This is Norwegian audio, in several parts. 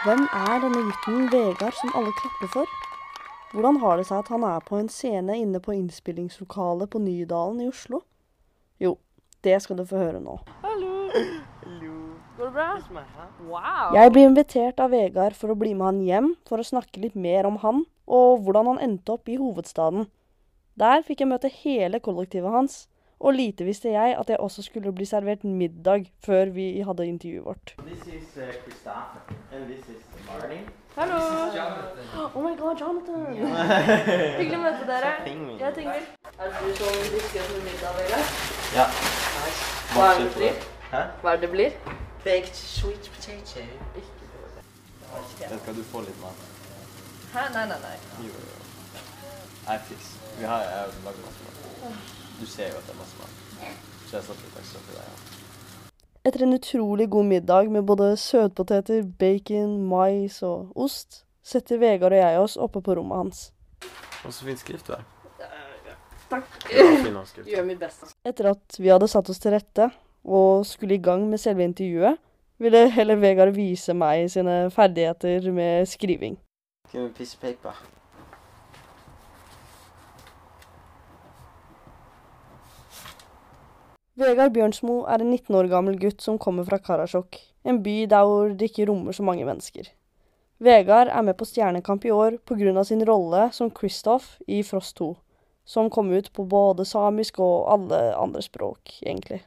Hvem er denne gutten Vegard som alle klapper for? Hvordan har det seg at han er på en scene inne på innspillingslokalet på Nydalen i Oslo? Jo, det skal du få høre nå. Hallo. Går det bra? Wow. Jeg blir invitert av Vegard for å bli med han hjem for å snakke litt mer om han, og hvordan han endte opp i hovedstaden. Der fikk jeg møte hele kollektivet hans, og lite visste jeg at jeg også skulle bli servert middag før vi hadde intervjuet vårt. This is uh, Christopher, and this is Martin. Hallo. Oh my god, Jonathan. Hyggelig å møte dere. Jeg er Tingvild. Er det du som disker for middag, Vegard? Ja. Hva er det blir? Hæ? Hva er det det blir? Baked sweet potato. Ikke dårlig. Den skal du få litt mat? Hæ? Nei, nei, nei. Jo, jo. Jeg fiks. Vi har, lagd masse mat. Du ser jo at det er masse mat. Så jeg satte litt ekstra til deg. Ja. Etter en utrolig god middag med både søtpoteter, bacon, mais og ost, setter Vegard og jeg oss oppe på rommet hans. Og så fin skrift du har. Takk. Ja. Gjør mitt beste. Etter at vi hadde satt oss til rette og skulle i gang med selve intervjuet, ville heller Vegard vise meg sine ferdigheter med skriving. Give me a piece of paper. Vegard Bjørnsmo er en 19 år gammel gutt som kommer fra Karasjok, en by der hvor det ikke rommer så mange mennesker. Vegard er med på Stjernekamp i år pga. sin rolle som Kristoff i Frost 2, som kom ut på både samisk og alle andre språk, egentlig.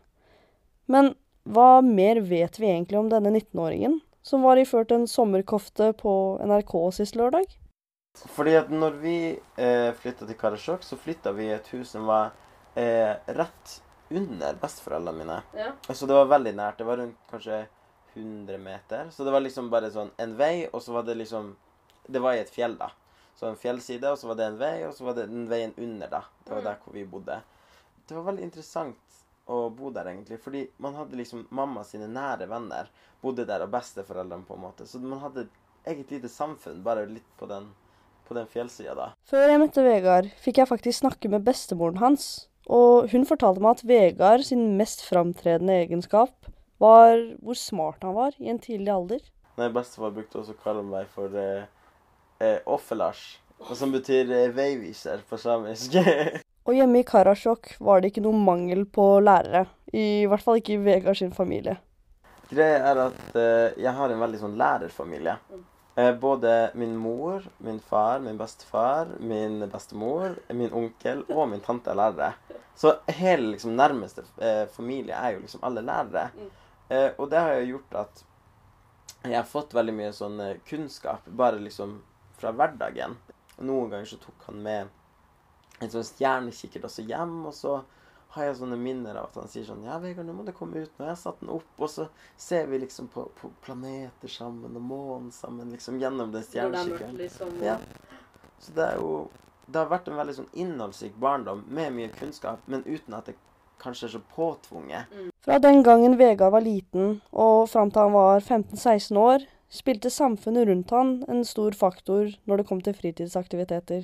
Men hva mer vet vi egentlig om denne 19-åringen, som var iført en sommerkofte på NRK sist lørdag? Fordi at når vi eh, flytta til Karasjok, så flytta vi i et hus som var eh, rett under besteforeldrene mine. Ja. Så det var veldig nært. Det var rundt kanskje 100 meter. Så det var liksom bare sånn en vei, og så var det liksom Det var i et fjell, da. Så en fjellside, og så var det en vei, og så var det den veien under, da. Det var Mm. der hvor vi bodde. Det var veldig interessant å bo der, egentlig. Fordi man hadde liksom mamma sine nære venner bodde der, og besteforeldrene, på en måte. Så man hadde et eget lite samfunn, bare litt på den, på den fjellsida, da. Før jeg møtte Vegard, fikk jeg faktisk snakke med bestemoren hans, og hun fortalte meg at Vegard sin mest framtredende egenskap var hvor smart han var i en tidlig alder. Nei, bestefar brukte også å kalle meg for eh, eh, Offelars, som betyr eh, veiviser på samisk. Og hjemme i Karasjok var det ikke noe mangel på lærere, i hvert fall ikke i Vegard sin familie. Greia er at eh, jeg har en veldig sånn lærerfamilie. Eh, både min mor, min far, min bestefar, min bestemor, min onkel og min tante er lærere. Så hele liksom, nærmeste eh, familie er jo liksom alle lærere. Eh, og det har jo gjort at jeg har fått veldig mye sånn eh, kunnskap bare liksom fra hverdagen. Noen ganger så tok han med en sånn stjernekikkert også hjem, og så har jeg sånne minner av at han sier sånn Ja, Vegard, nå må du komme ut. Nå har jeg satt den opp. Og så ser vi liksom på, på planeter sammen og månen sammen liksom gjennom den stjernekikkeren. liksom. Ja. Så det er jo Det har vært en veldig sånn innholdsrik barndom med mye kunnskap, men uten at det kanskje er så påtvunget. Fra den gangen Vegard var liten og fram til han var 15-16 år, spilte samfunnet rundt han en stor faktor når det kom til fritidsaktiviteter.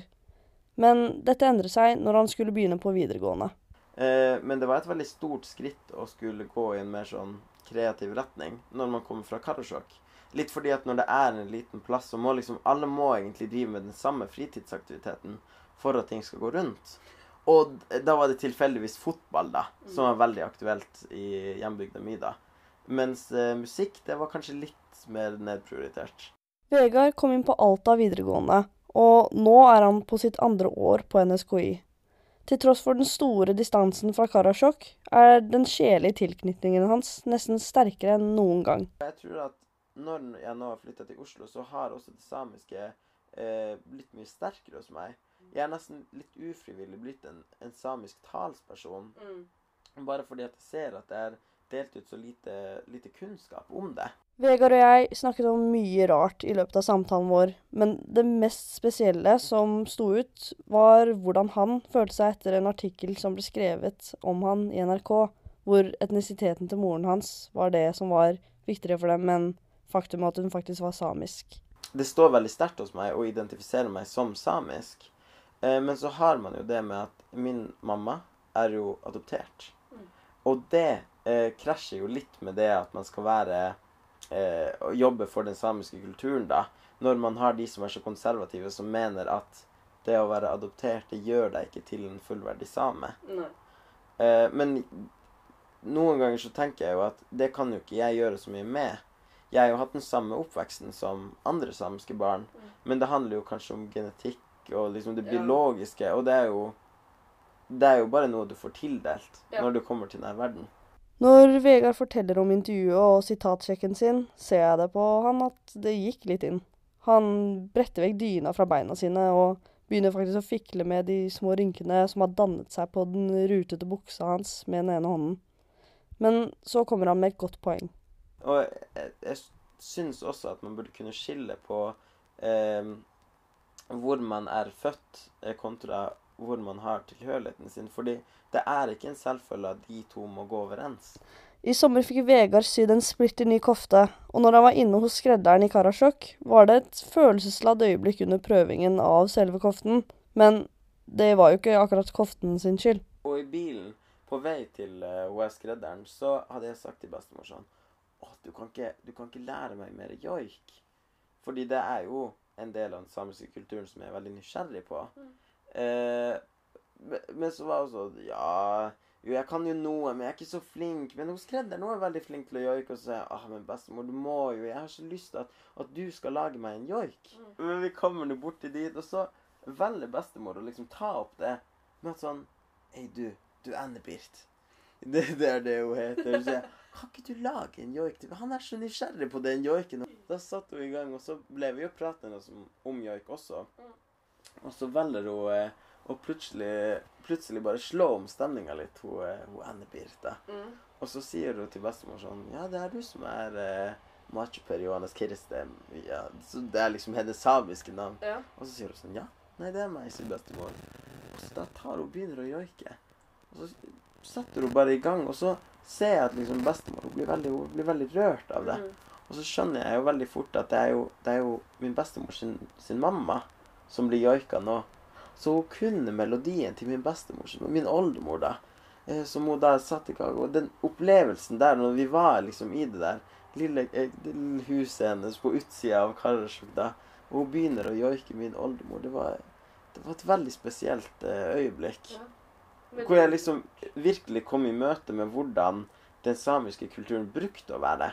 Men dette endret seg når han skulle begynne på videregående. Eh, men det var et veldig stort skritt å skulle gå i en mer sånn kreativ retning når man kommer fra Karasjok. Litt fordi at når det er en liten plass, så må liksom alle må egentlig drive med den samme fritidsaktiviteten for at ting skal gå rundt. Og da var det tilfeldigvis fotball, da, som var veldig aktuelt i hjembygda mi, da. Mens eh, musikk, det var kanskje litt mer nedprioritert. Vegard kom inn på Alta videregående, og nå er han på sitt andre år på NSKI. Til tross for den store distansen fra Karasjok, er den sjelelige tilknytningen hans nesten sterkere enn noen gang. Jeg tror at når jeg nå har flytta til Oslo, så har også det samiske eh, blitt mye sterkere hos meg. Jeg er nesten litt ufrivillig blitt en, en samisk talsperson. Bare fordi at jeg ser at det er delt ut så lite, lite kunnskap om det. Vegard og jeg snakket om mye rart i løpet av samtalen vår, men det mest spesielle som sto ut, var hvordan han følte seg etter en artikkel som ble skrevet om han i NRK, hvor etnisiteten til moren hans var det som var viktigere for dem enn faktum at hun faktisk var samisk. Det står veldig sterkt hos meg å identifisere meg som samisk. Eh, men så har man jo det med at min mamma er jo adoptert. Og det eh, krasjer jo litt med det at man skal være eh, jobbe for den samiske kulturen, da. Når man har de som er så konservative, som mener at det å være adoptert, det gjør deg ikke til en fullverdig same. Eh, men noen ganger så tenker jeg jo at det kan jo ikke jeg gjøre så mye med. Jeg har jo hatt den samme oppveksten som andre samiske barn, men det handler jo kanskje om genetikk og liksom det Ja. biologiske, og det er jo det er jo bare noe du får tildelt Ja. når du kommer til denne verden. Når Vegard forteller om intervjuet og sitatsjekken sin, ser jeg det på han at det gikk litt inn. Han bretter vekk dyna fra beina sine og begynner faktisk å fikle med de små rynkene som har dannet seg på den rutete buksa hans med den ene hånden. Men så kommer han med et godt poeng. Og jeg, jeg syns også at man burde kunne skille på eh, hvor man er født, eh, kontra hvor man har tilhørigheten sin. Fordi det er ikke en selvfølge at de to må gå overens. I sommer fikk Vegard sydd en splitter ny kofte, og når han var inne hos skredderen i Karasjok, var det et følelsesladd øyeblikk under prøvingen av selve koften. Men det var jo ikke akkurat koften sin skyld. Og i bilen på vei til uh, OS-skredderen så hadde jeg sagt til bestemor sånn Å, du kan, ikke, du kan ikke lære meg mer joik. Fordi det er jo en del av den samiske kulturen som jeg er veldig nysgjerrig på. Eh, men- så var hun sånn Ja, jo, jeg kan jo noe, men jeg er ikke så flink. Men hos skredderen hun er veldig flink til å joike. Og så sier ah, men bestemor, du må jo Jeg har ikke lyst til at, at du skal lage meg en joik. Men vi kommer nå borti dit, og så velger bestemor å liksom ta opp det med at sånn Hei, du. Du Anne-Birt. Det, det er det hun heter. Så jeg, kan ikke du lage en joik til? Han er så nysgjerrig på den joiken. Da satte hun i gang, og så ble vi jo pratende om, joik også. Og så velger hun eh, å plutselig, plutselig bare slå om stemninga litt, hun, eh, hun Anne-Birte. Mm. Og så sier hun til bestemor sånn Ja, det er du som er eh, Machuper Johannes Kirste. Ja, så det er liksom hennes samiske navn. Ja. Og så sier hun sånn Ja, nei, det er meg, sier bestemor. Og så da tar hun begynner å joike. Og så setter hun bare i gang, og så ser jeg at liksom bestemor hun blir veldig, hun blir veldig rørt av det. Og så skjønner jeg jo veldig fort at det er jo, det er jo min bestemor sin, sin mamma som blir joika nå. Så hun kunne melodien til min bestemor, min oldemor, da. eh, Som hun da satte i gang. Og den opplevelsen der, når vi var liksom i det der lille, eh, huset hennes på utsida av Karasjok, da, og hun begynner å joike min oldemor, det var, det var et veldig spesielt eh, øyeblikk. Hvor jeg liksom virkelig kom i møte med hvordan den samiske kulturen brukte å være.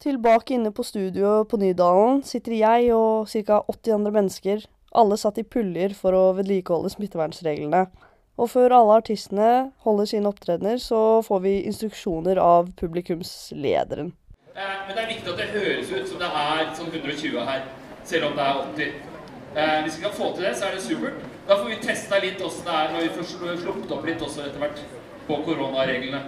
Tilbake inne på studioet på Nydalen sitter jeg og ca. 80 andre mennesker, alle satt i puljer for å vedlikeholde smittevernreglene. Og før alle artistene holder sine opptredener, så får vi instruksjoner av publikumslederen. Eh, Men det er viktig at det høres ut som det er sånn 120 her, selv om det er 80. Eh, hvis vi kan få til det, så er det supert. Da får vi testa litt åssen det er når vi får sluppet opp litt også etter hvert på koronareglene.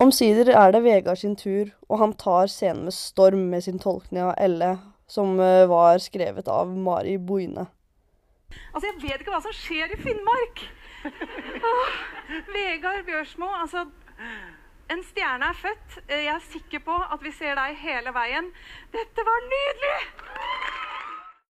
Omsider er det Vegard sin tur, og han tar scenen med storm med sin tolkning av Elle, som eh, var skrevet av Mari Boine. Altså, jeg vet ikke hva som skjer i Finnmark. Åh, Vegard Bjørsmo, altså En stjerne er født. Eh, Jeg er sikker på at vi ser deg hele veien. Dette var nydelig!